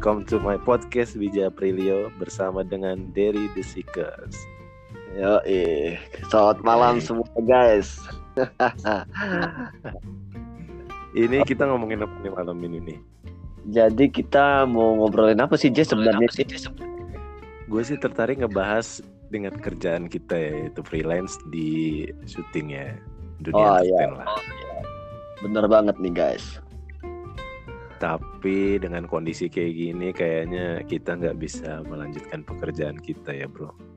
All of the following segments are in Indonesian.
welcome to my podcast Bija Prilio bersama dengan Derry The Seekers. Yo, eh, selamat malam semua guys. ini kita ngomongin apa nih malam ini nih? Jadi kita mau ngobrolin apa sih Jess sebenarnya? Gue sih tertarik ngebahas dengan kerjaan kita ya, yaitu freelance di syuting ya, dunia Oh, iya. lah. Bener banget nih guys. Tapi dengan kondisi kayak gini, kayaknya kita nggak bisa melanjutkan pekerjaan kita ya, bro.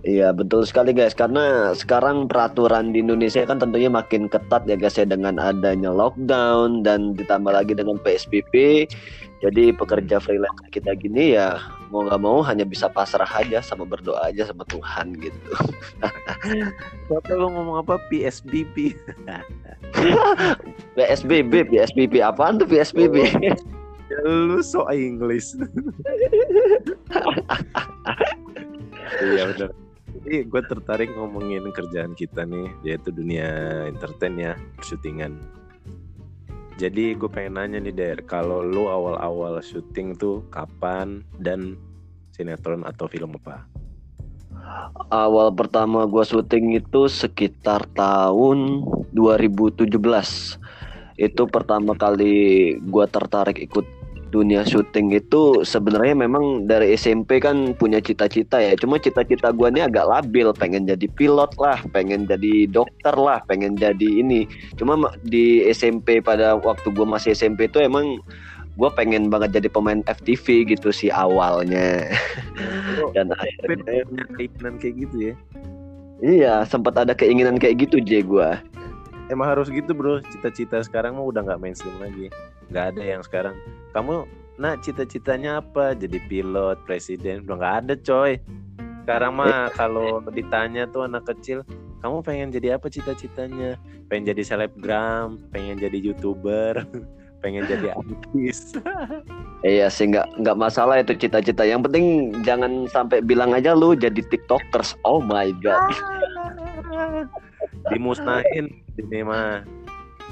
Iya betul sekali guys karena sekarang peraturan di Indonesia kan tentunya makin ketat ya guys ya dengan adanya lockdown dan ditambah lagi dengan PSBB jadi pekerja freelance kita gini ya mau nggak mau hanya bisa pasrah aja sama berdoa aja sama Tuhan gitu. Siapa lo ngomong apa? PSBB. PSBB PSBB apaan tuh PSBB? Ya, lu so English. Iya benar. Jadi gue tertarik ngomongin kerjaan kita nih, yaitu dunia entertain ya, syutingan. Jadi gue pengen nanya nih Der, kalau lu awal-awal syuting tuh kapan dan sinetron atau film apa? Awal pertama gua syuting itu sekitar tahun 2017. Itu pertama kali gua tertarik ikut dunia syuting itu sebenarnya memang dari SMP kan punya cita-cita ya. Cuma cita-cita gua ini agak labil, pengen jadi pilot lah, pengen jadi dokter lah, pengen jadi ini. Cuma ma- di SMP pada waktu gua masih SMP itu emang gua pengen banget jadi pemain FTV gitu sih awalnya. Dan akhirnya punya keinginan kayak gitu ya? Iya, sempat ada keinginan kayak gitu J gua. Emang harus gitu bro, cita-cita sekarang mah udah nggak mainstream lagi. Nggak ada yang sekarang. Kamu, nah cita-citanya apa? Jadi pilot, presiden, udah nggak ada coy. Sekarang mah kalau ditanya tuh anak kecil, kamu pengen jadi apa cita-citanya? Pengen jadi selebgram, pengen jadi youtuber, pengen jadi artis. Iya sih nggak nggak masalah itu cita-cita. Yang penting jangan sampai bilang aja lu jadi tiktokers. Oh my god. Dimusnahin ini mah.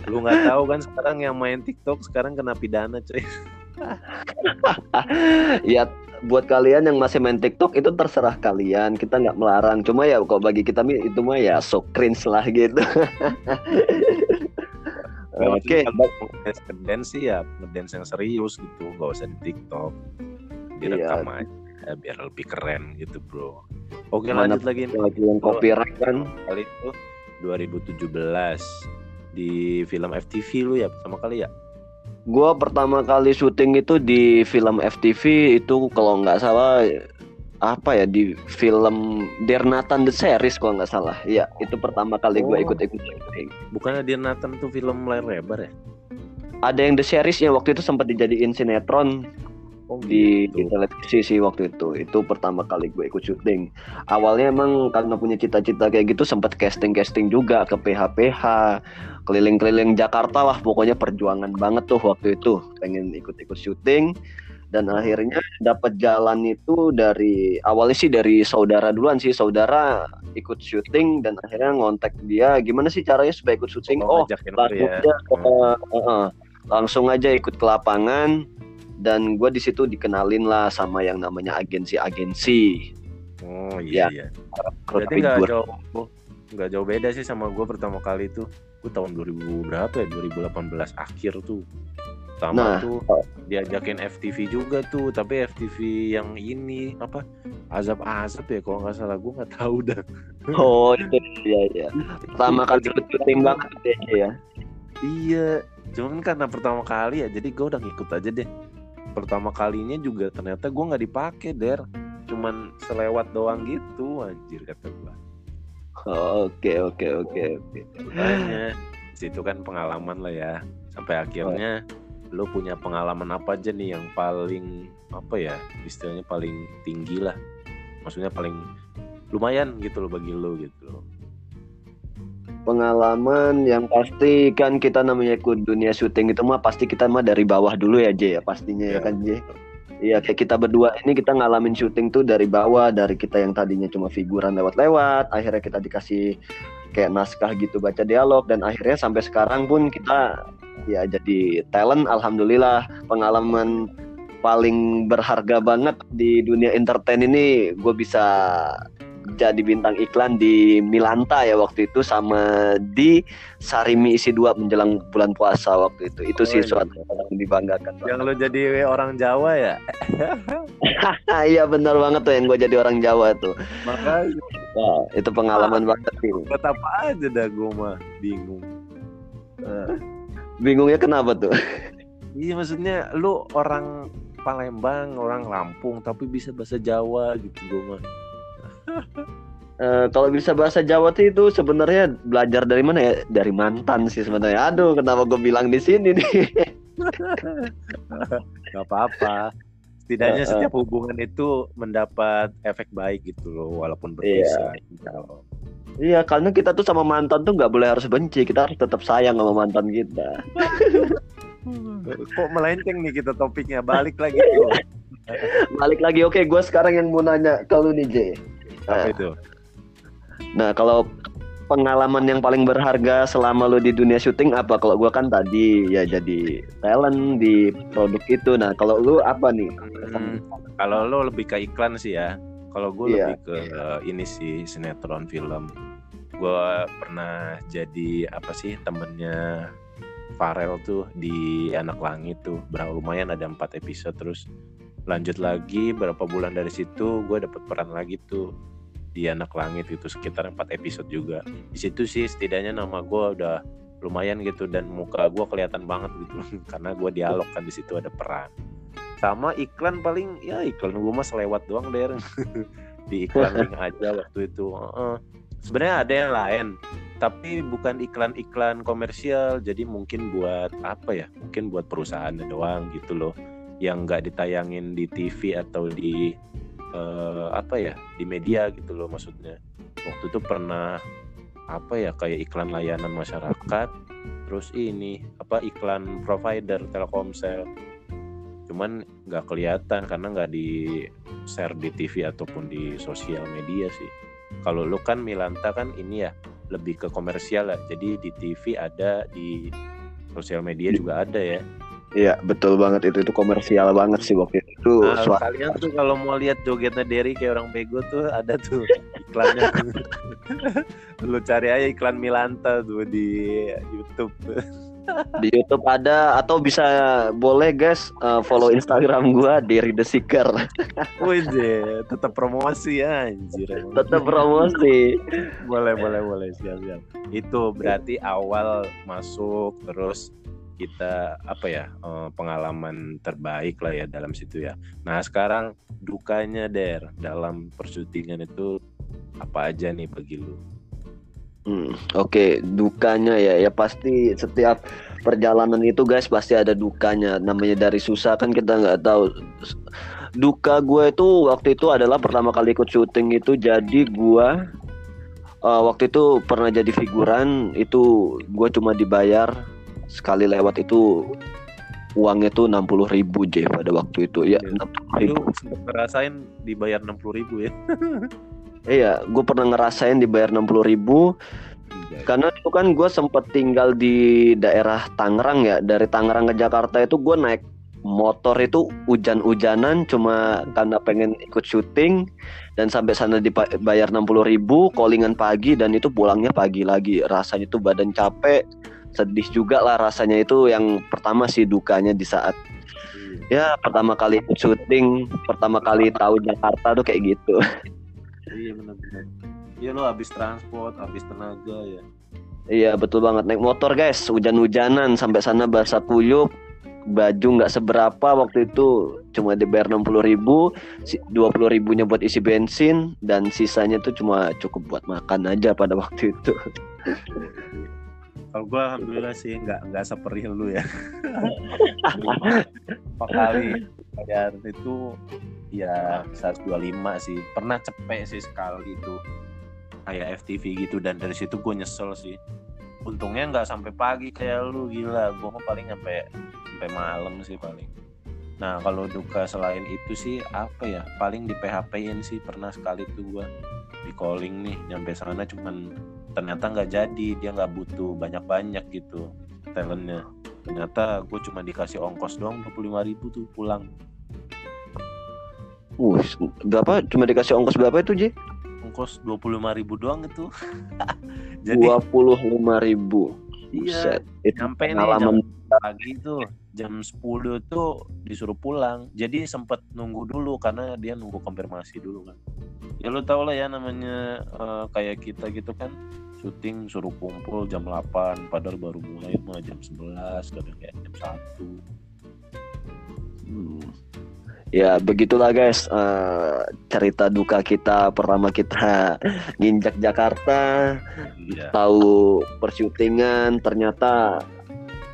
Lu nggak tahu kan sekarang yang main TikTok sekarang kena pidana coy. ya buat kalian yang masih main TikTok itu terserah kalian. Kita nggak melarang. Cuma ya kok bagi kita itu mah ya so cringe lah gitu. Oke. Ngedance ngedance sih ya ngedance yang serius gitu, nggak usah di TikTok. Direkam aja biar lebih keren gitu bro. Oke Mana lanjut lagi. Lagi yang copyright kan. Kali itu 2017 di film FTV lu ya pertama kali ya. Gua pertama kali syuting itu di film FTV itu kalau nggak salah apa ya di film Dernatan the Series kalau nggak salah. Iya, itu pertama kali Oh. gua ikut-ikut syuting. Bukannya dia Nathan tuh film layar lebar ya? Ada yang the seriesnya waktu itu sempat dijadiin sinetron Oh di, di gitu. televisi sih waktu itu. Itu pertama kali gue ikut syuting. Awalnya emang karena punya cita-cita kayak gitu sempat casting-casting juga ke PH-PH, keliling-keliling Jakarta lah. Pokoknya perjuangan banget tuh waktu itu pengen ikut-ikut syuting. Dan akhirnya dapat jalan itu dari awalnya sih dari saudara duluan sih saudara ikut syuting dan akhirnya ngontak dia gimana sih caranya supaya ikut syuting oh langsung ya. aja eh, eh, langsung aja ikut ke lapangan dan gue di situ dikenalin lah sama yang namanya agensi-agensi Oh iya iya. Berarti nggak jauh nggak jauh beda sih sama gue pertama kali itu. Gue tahun 2000 berapa ya? 2018 akhir tuh. Sama Nah, tuh diajakin FTV juga tuh, tapi FTV yang ini apa? Azab-azab ya kalau nggak salah gue nggak tahu dah. oh itu ya ya pertama kali ikut syuting banget ya, ya Iya, cuman karena pertama kali ya, jadi gue udah ngikut aja deh. Pertama kalinya juga ternyata gue nggak dipakai der, cuman selewat doang gitu, anjir kata gue. oke oke oke oke Makanya situ kan pengalaman lah ya. Sampai akhirnya lo punya pengalaman apa aja nih yang paling apa ya istilahnya paling tinggi lah. Maksudnya paling lumayan gitu loh bagi lo gitu loh. Pengalaman yang pasti kan kita namanya ikut dunia syuting itu mah pasti kita mah dari bawah dulu ya J ya pastinya ya Ya. kan J Iya kayak kita berdua ini kita ngalamin syuting tuh dari bawah dari kita yang tadinya cuma figuran lewat-lewat akhirnya kita dikasih kayak naskah gitu baca dialog dan akhirnya sampai sekarang pun kita ya jadi talent alhamdulillah pengalaman paling berharga banget di dunia entertain ini gue bisa jadi bintang iklan di Milanta ya waktu itu sama di Sarimi isi dua menjelang bulan puasa waktu itu itu Oh, sih iya. suatu yang dibanggakan Yang lo jadi orang Jawa ya? iya benar banget tuh yang gue jadi orang Jawa tuh Makanya Wah, itu pengalaman banget sih buat apa aja dah gue mah bingung. bingungnya kenapa tuh Iya maksudnya lu orang Palembang, orang Lampung tapi bisa bahasa Jawa gitu gue mah. Eh, kalau bisa bahasa Jawa tuh itu sebenarnya belajar dari mana ya? Dari mantan sih sebenarnya. Aduh, kenapa gue bilang di sini nih? Gak apa-apa. Setidaknya Eh, eh. setiap hubungan itu mendapat efek baik gitu loh walaupun berpisah. gitu. iya, karena kita tuh sama mantan tuh nggak boleh harus benci. Kita harus tetap sayang sama mantan kita. Kok melenceng nih kita topiknya balik lagi tuh. Balik lagi, oke, gue sekarang yang mau nanya ke lu nih, J. Apa itu? Nah, kalau pengalaman yang paling berharga selama lu di dunia syuting apa? Kalau gue kan tadi ya jadi talent di produk itu. Nah, kalau lu apa nih? Hmm, kalau lo lebih ke iklan sih ya. Kalau gue Iya. lebih ke eh, ini sih sinetron film. Gue pernah jadi apa sih temennya Farel tuh di Anak Langit tuh. Berapa lumayan ada empat episode terus lanjut lagi berapa bulan dari situ gue dapet peran lagi tuh di Anak Langit itu sekitar empat episode juga. Di situ sih setidaknya nama gue udah lumayan gitu dan muka gue kelihatan banget gitu. Karena gue dialog kan di situ ada peran. Sama iklan paling ya iklan gue mah selewat doang der. Di iklan link aja waktu itu Heeh. sebenarnya ada yang lain tapi bukan iklan-iklan komersial. Jadi mungkin buat apa ya? Mungkin buat perusahaan doang gitu loh. Yang nggak ditayangin di TV atau di eh, apa ya di media gitu loh maksudnya. Waktu itu pernah apa ya kayak iklan layanan masyarakat terus ini apa iklan provider Telkomsel. Cuman nggak kelihatan karena nggak di share di TV ataupun di sosial media sih. Kalau lu kan Milanta kan ini ya lebih ke komersial lah. Jadi di TV ada di sosial media juga ada ya. Iya, betul banget. Itu itu komersial banget sih waktu itu. Nah, Suara- kalian tuh kalau mau lihat jogetnya Derry kayak orang bego tuh ada tuh iklannya. Lu cari aja iklan Milanta tuh di YouTube. di YouTube ada atau bisa boleh guys uh, follow Instagram gua Derry The Seeker. Wih, tetap promosi ya anjir. Tetap promosi. boleh boleh boleh siap siap itu berarti awal masuk terus kita apa ya eh, pengalaman terbaik lah ya dalam situ ya. Nah sekarang dukanya der dalam persyutingan itu apa aja nih bagi lu? Hmm, Oke, dukanya ya. Ya pasti setiap perjalanan itu guys pasti ada dukanya. Namanya dari susah kan kita nggak tahu. Duka gue itu waktu itu adalah pertama kali ikut syuting itu jadi gue uh, waktu itu pernah jadi figuran. Itu gue cuma dibayar sekali lewat itu uangnya tuh 60.000 ribu J pada waktu itu. Ya lu sempet ngerasain dibayar 60.000 ribu ya? Iya gue pernah ngerasain dibayar 60.000 ribu. Karena itu kan gue sempet tinggal di daerah Tangerang ya. Dari Tangerang ke Jakarta itu gue naik motor itu hujan-hujanan Cuma karena pengen ikut syuting. Dan sampai sana dibayar 60 ribu Callingan pagi dan itu pulangnya pagi lagi. Rasanya tuh badan capek Sedih juga lah rasanya itu yang pertama sih dukanya di saat Ya pertama kali syuting Pertama kali tahu Jakarta tuh kayak gitu. Iya benar-benar. Iya lo habis transport habis tenaga ya. Iya betul banget. Naik motor guys. Hujan-hujanan sampai sana basah kuyup. Baju nggak seberapa waktu itu. Cuma dibayar 60 ribu 20 ribunya buat isi bensin dan sisanya tuh cuma cukup buat makan aja pada waktu itu kalau gue alhamdulillah sih nggak nggak seperih lu ya. Empat kali. Bayar itu ya 125 sih. Pernah cepet sih sekali itu. Kayak FTV gitu dan dari situ gue nyesel sih. Untungnya nggak sampai pagi kayak lu gila. Gue mah paling sampai sampai malam sih paling. Nah kalau duka selain itu sih apa ya? Paling di PHP-in sih pernah sekali tuh gue di calling nih nyampe sana cuman ternyata nggak jadi dia nggak butuh banyak-banyak gitu talentnya. Ternyata gue cuma dikasih ongkos doang 25.000 ribu tuh pulang. Uh, berapa? Cuma dikasih ongkos berapa itu, Ji? ongkos dua puluh lima ribu doang itu. Jadi dua puluh lima ribu. Iya itu nyampe nih jam pagi tuh jam 10 tuh disuruh pulang. Jadi sempet nunggu dulu karena dia nunggu konfirmasi dulu kan. Ya lu tau lah ya namanya uh, kayak kita gitu kan syuting suruh kumpul jam 8 padahal baru mulai mah jam 11 kadang kayak jam 1 hmm. Ya begitulah guys. Uh, cerita duka kita pertama kita nginjak Jakarta iya. tahu persyutingan ternyata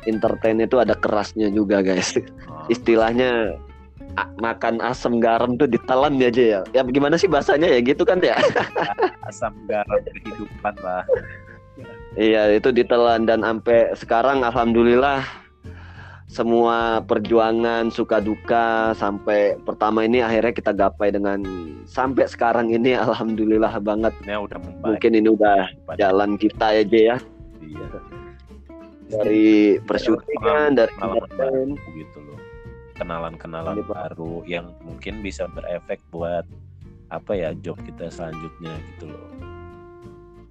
entertain itu ada kerasnya juga guys. Oh. istilahnya makan asam garam tuh ditelan aja ya. Ya gimana sih bahasanya ya? Gitu kan ya asam garam kehidupan lah iya itu ditelan dan sampai sekarang alhamdulillah semua perjuangan suka duka sampai pertama ini akhirnya kita gapai dengan sampai sekarang ini alhamdulillah banget ya, udah membaik. mungkin ini udah Pada. jalan kita aja ya iya. dari persyutingan dari kenalan gitu loh kenalan-kenalan baru yang mungkin bisa berefek buat apa ya job kita selanjutnya gitu loh.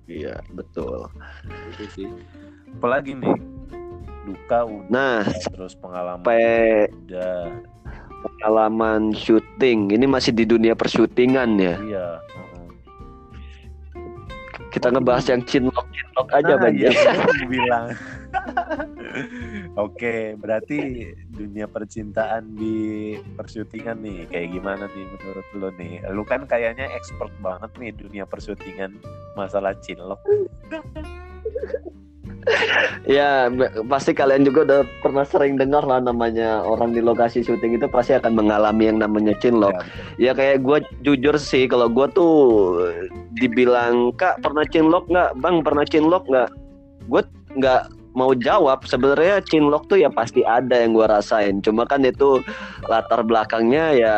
Iya betul. Itu sih. Apalagi nih duka udah nah terus pengalaman sampai udah. pengalaman syuting. Ini masih di dunia persyutingan ya? Iya kita ngebahas yang cinlok cinlok aja nah, iya, bilang. Oke, berarti dunia percintaan di persyutingan nih kayak gimana nih menurut lo nih? Lu kan kayaknya expert banget nih dunia persyutingan masalah cinlok ya pasti kalian juga udah pernah sering dengar lah namanya orang di lokasi syuting itu pasti akan mengalami yang namanya cinlok. Ya, ya kayak gue jujur sih kalau gue tuh dibilang kak pernah cinlok nggak, bang pernah cinlok nggak? Gue nggak mau jawab sebenarnya cinlok tuh ya pasti ada yang gue rasain. Cuma kan itu latar belakangnya ya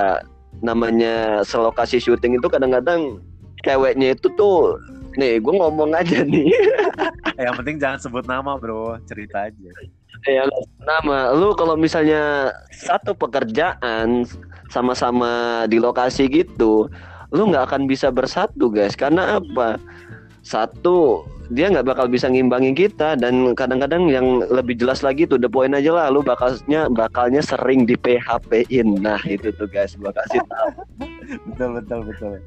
namanya selokasi syuting itu kadang-kadang ceweknya itu tuh nih gue ngomong aja nih. Yang penting jangan sebut nama bro. Cerita aja. Ya nama. Lu kalau misalnya satu pekerjaan sama-sama di lokasi gitu lu nggak akan bisa bersatu guys. Karena apa? Satu dia nggak bakal bisa ngimbangi kita dan kadang-kadang yang lebih jelas lagi tuh the point aja lah. Lu bakalnya bakalnya sering di PHP-in nah itu tuh guys. Gua kasih tahu. Betul betul betul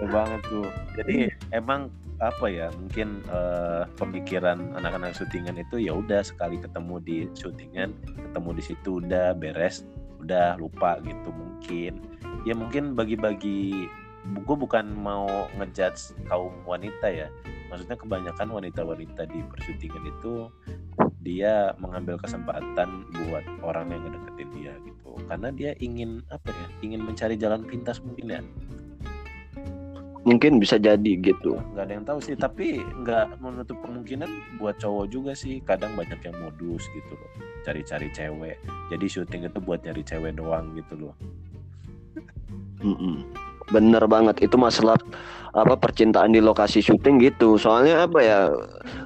betul banget tuh jadi emang apa ya mungkin uh, pemikiran anak-anak syutingan itu ya udah sekali ketemu di syutingan ketemu di situ udah beres udah lupa gitu mungkin. Ya mungkin bagi-bagi gue bukan mau ngejudge kaum wanita ya. Maksudnya kebanyakan wanita-wanita di persyutingan itu dia mengambil kesempatan buat orang yang ngedeketin dia gitu. Karena dia ingin apa ya ingin mencari jalan pintas mungkin ya mungkin bisa jadi gitu. Nggak ada yang tahu sih tapi nggak menutup kemungkinan buat cowok juga sih. Kadang banyak yang modus gitu loh cari-cari cewek. Jadi syuting itu buat nyari cewek doang gitu loh. Mm -mm. Bener banget itu masalah apa percintaan di lokasi syuting gitu. Soalnya apa ya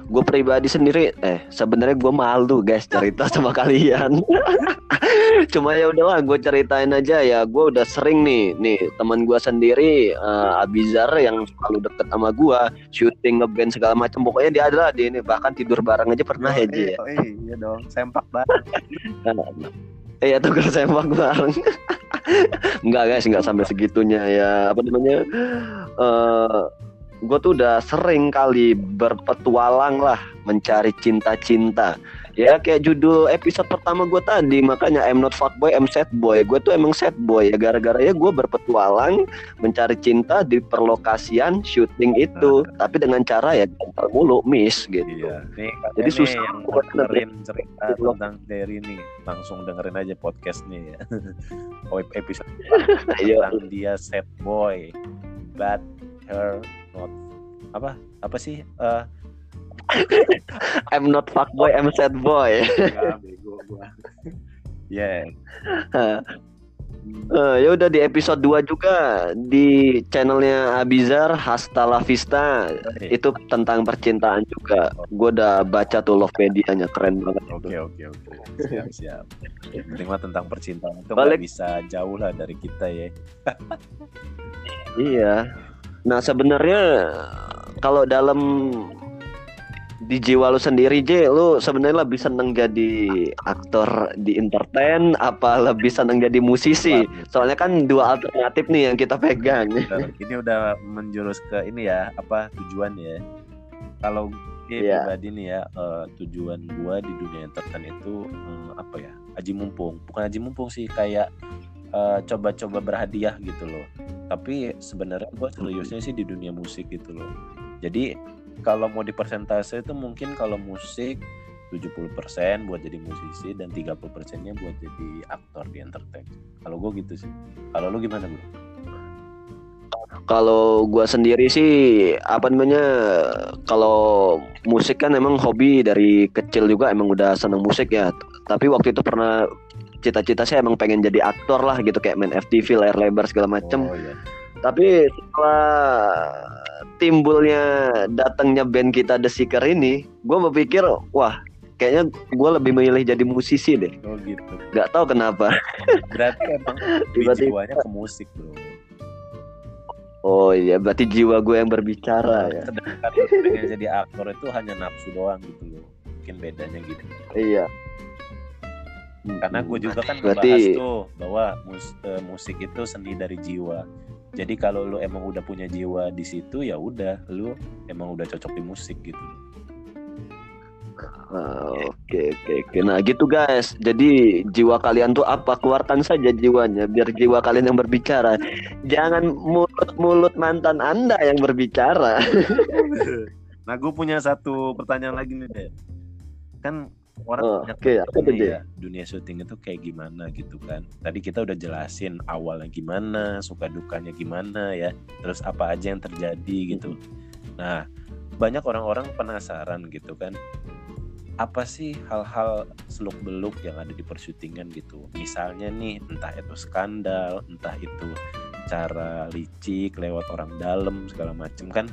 gue pribadi sendiri eh sebenarnya gue malu guys cerita sama kalian. Cuma ya udahlah gue ceritain aja ya. Gue udah sering nih nih teman gue sendiri uh, Abizar yang selalu deket sama gue syuting ngeband segala macam pokoknya dia adalah di ini bahkan tidur bareng aja pernah oh, ya. Iya, oh, iya dong sempak bareng Iya tuh kalau sempak bareng Enggak guys, enggak sampai segitunya ya. Apa namanya? Uh, eh, gue tuh udah sering kali berpetualang lah mencari cinta-cinta ya kayak judul episode pertama gue tadi makanya I'm not fuckboy I'm sad boy gue tuh emang sad boy ya gara-gara ya gue berpetualang mencari cinta di perlokasian syuting itu nah. tapi dengan cara ya mulu miss gitu iya. nih, jadi susah buat dengerin cerita tentang Derry nih langsung dengerin aja podcast nih ya oh, episode iya. tentang dia sad boy but her not apa apa sih uh, I'm not fuck boy, I'm sad boy. ya, bego gua. Yeah. Uh, ya udah di episode 2 juga di channelnya Abizar Hasta La Vista okay. itu tentang percintaan juga. Gue udah baca tuh Lovepedia-nya keren banget. Oke oke oke. Siap siap. Terima tentang percintaan itu Balik. bisa jauh lah dari kita ya. iya. Nah sebenarnya kalau dalam di jiwa lu sendiri J. Lu sebenarnya lebih seneng jadi aktor di entertain apa lebih seneng jadi musisi? Soalnya kan dua alternatif nih yang kita pegang. Ini udah menjurus ke ini ya apa tujuan ya. Kalau gue yeah. pribadi nih ya uh, tujuan gua di dunia entertain itu uh, apa ya aji mumpung. Bukan aji mumpung sih kayak eh, coba-coba berhadiah gitu loh. Tapi sebenarnya gua seriusnya sih di dunia musik gitu loh. Jadi kalau mau di persentase itu mungkin kalau musik 70% buat jadi musisi dan 30 persennya buat jadi aktor di entertain. Kalau gue gitu sih. Kalau lu gimana bro? Kalau gue sendiri sih apa namanya kalau musik kan emang hobi dari kecil juga emang udah seneng musik ya. Tapi waktu itu pernah cita-cita saya emang pengen jadi aktor lah gitu kayak main FTV, layar lebar segala macem. Oh, iya. Tapi setelah timbulnya datangnya band kita The Seeker ini, gue berpikir wah kayaknya gue lebih memilih jadi musisi deh. Oh gitu. Gak tau kenapa. Berarti emang jiwanya ke musik bro. Oh iya, berarti jiwa gue yang berbicara ya. Sedangkan jadi aktor itu hanya nafsu doang gitu loh. Mungkin bedanya gitu. Iya. Karena gue juga kan berarti... tuh bahwa mus uh, musik itu seni dari jiwa jadi kalau lu emang udah punya jiwa di situ ya udah lu emang udah cocok di musik gitu ah, Oke oke oke. Nah gitu guys. Jadi jiwa kalian tuh apa? Keluarkan saja jiwanya biar jiwa kalian yang berbicara. Jangan mulut-mulut mantan anda yang berbicara. nah gue punya satu pertanyaan lagi nih deh. Kan orang oke okay. apa ya, dunia syuting itu kayak gimana gitu kan. Tadi kita udah jelasin awalnya gimana suka dukanya gimana ya terus apa aja yang terjadi gitu. Nah banyak orang-orang penasaran gitu kan apa sih hal-hal seluk beluk yang ada di persyutingan gitu? Misalnya nih entah itu skandal entah itu cara licik lewat orang dalam segala macem kan?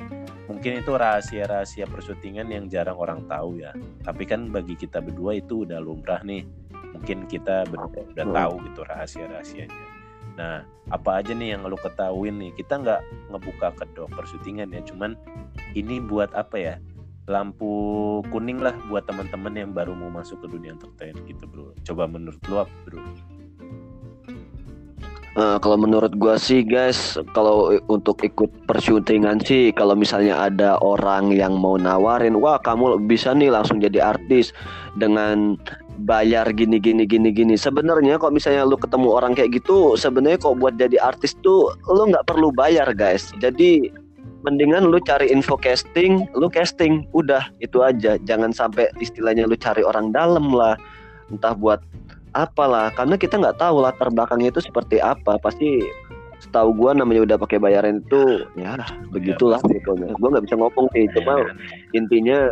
Mungkin itu rahasia-rahasia persyutingan yang jarang orang tahu ya. Tapi kan bagi kita berdua itu udah lumrah nih. Mungkin kita berdua udah tahu gitu rahasia-rahasianya. Nah apa aja nih yang lo ketahuin nih? Kita nggak ngebuka kedok persyutingan ya cuman ini buat apa ya? Lampu kuning lah buat teman-teman yang baru mau masuk ke dunia entertain gitu bro. Coba menurut lo apa bro Uh, kalau menurut gua sih guys, kalau untuk ikut persyutingan sih, kalau misalnya ada orang yang mau nawarin, wah kamu bisa nih langsung jadi artis dengan bayar gini gini gini gini. Sebenarnya kalau misalnya lu ketemu orang kayak gitu, sebenarnya kok buat jadi artis tuh lu nggak perlu bayar guys. Jadi mendingan lu cari info casting, lu casting, udah itu aja. Jangan sampai istilahnya lu cari orang dalam lah, entah buat apalah karena kita nggak tahu latar belakangnya itu seperti apa. Pasti setahu gue namanya udah pakai bayaran itu ya begitulah ya, gitu gue nggak bisa ngomong sih cuma intinya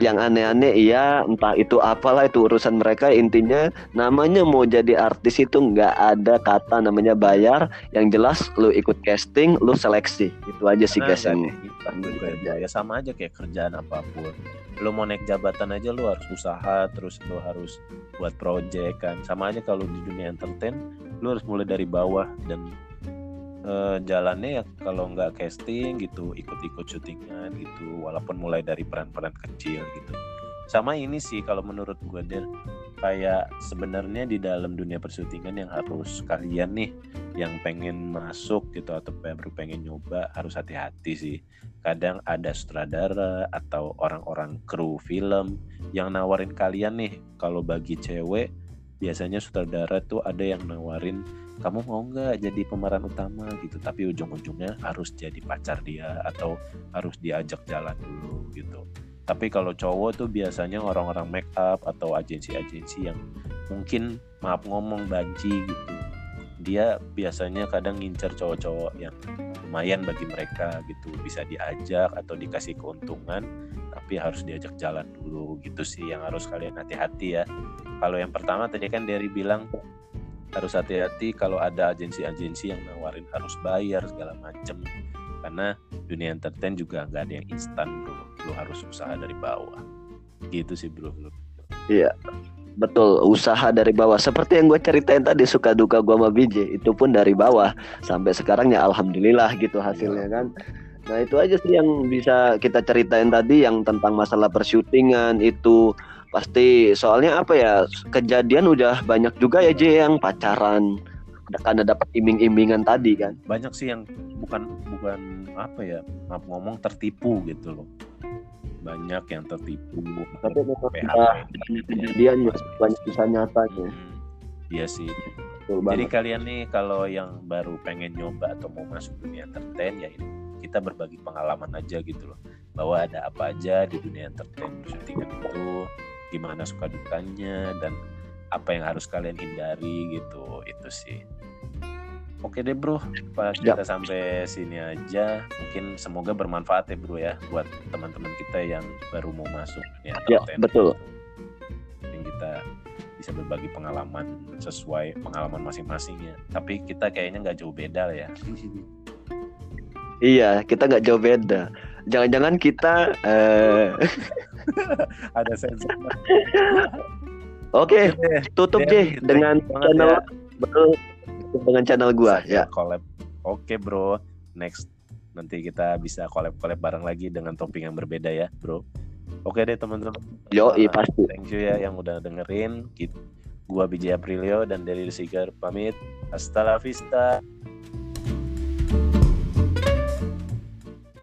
yang aneh-aneh iya entah itu apalah itu urusan mereka. Intinya namanya mau jadi artis itu nggak ada kata namanya bayar. Yang jelas lu ikut casting lu seleksi. Itu aja sih guys yang ya sama aja kayak kerjaan apa pun. Lo mau naik jabatan aja lo harus usaha terus lo harus buat project kan. Sama aja kalau di dunia entertain lo harus mulai dari bawah dan uh, jalannya ya kalau nggak casting gitu ikut-ikut syutingan gitu walaupun mulai dari peran-peran kecil gitu. Sama ini sih kalau menurut gue deh kayak sebenarnya di dalam dunia persyutingan yang harus kalian nih yang pengen masuk gitu atau baru pengen nyoba harus hati-hati sih. Kadang ada sutradara atau orang-orang kru film yang nawarin kalian nih. Kalau bagi cewek biasanya sutradara tuh ada yang nawarin kamu mau nggak jadi pemeran utama gitu? Tapi ujung-ujungnya harus jadi pacar dia atau harus diajak jalan dulu gitu. Tapi kalau cowok tuh biasanya orang-orang make up atau agensi-agensi yang mungkin maaf ngomong banci gitu. Dia biasanya kadang ngincer cowok-cowok yang lumayan bagi mereka gitu. Bisa diajak atau dikasih keuntungan tapi harus diajak jalan dulu. Gitu sih yang harus kalian hati-hati ya. Kalau yang pertama tadi kan dari bilang harus hati-hati kalau ada agensi-agensi yang nawarin harus bayar segala macem. Karena dunia entertain juga nggak ada yang instan bro. Lu harus usaha dari bawah. Gitu sih bro iya betul. Usaha dari bawah. Seperti yang gue ceritain tadi suka duka gue sama BJ itu pun dari bawah. Sampai sekarang ya alhamdulillah gitu hasilnya kan. Nah itu aja sih yang bisa kita ceritain tadi yang tentang masalah persyutingan itu pasti. Soalnya apa ya kejadian udah banyak juga ya J yang pacaran. Karena dapat iming-imingan tadi kan? Banyak sih yang bukan bukan apa ya maaf ngomong tertipu gitu loh. Banyak yang tertipu. Tapi banyak kejadian ya banyak kisah nyatanya hmm, iya sih. Jadi kalian nih kalau yang baru pengen nyoba atau mau masuk dunia entertain ya ini kita berbagi pengalaman aja gitu loh. Bahwa ada apa aja di dunia entertain syutingan itu gimana suka dukanya dan apa yang harus kalian hindari gitu itu sih Oke deh bro, pas ya. kita sampai sini aja, mungkin semoga bermanfaat ya bro ya buat teman-teman kita yang baru mau masuk ya. Ya betul. Yang kita bisa berbagi pengalaman sesuai pengalaman masing-masing ya. Tapi kita kayaknya nggak jauh beda ya. iya, kita nggak jauh beda. Jangan-jangan kita uh... ada sensor. Oke, tutup deh dengan channel ya. dengan channel gua ya. Collab. Oke, Bro. Next nanti kita bisa collab-collab bareng lagi dengan topik yang berbeda ya, Bro. Oke deh teman-teman. Yo, iya pasti. Thank you ya yang udah dengerin. Gua BJ Aprilio dan dari Seeker pamit. Hasta la vista.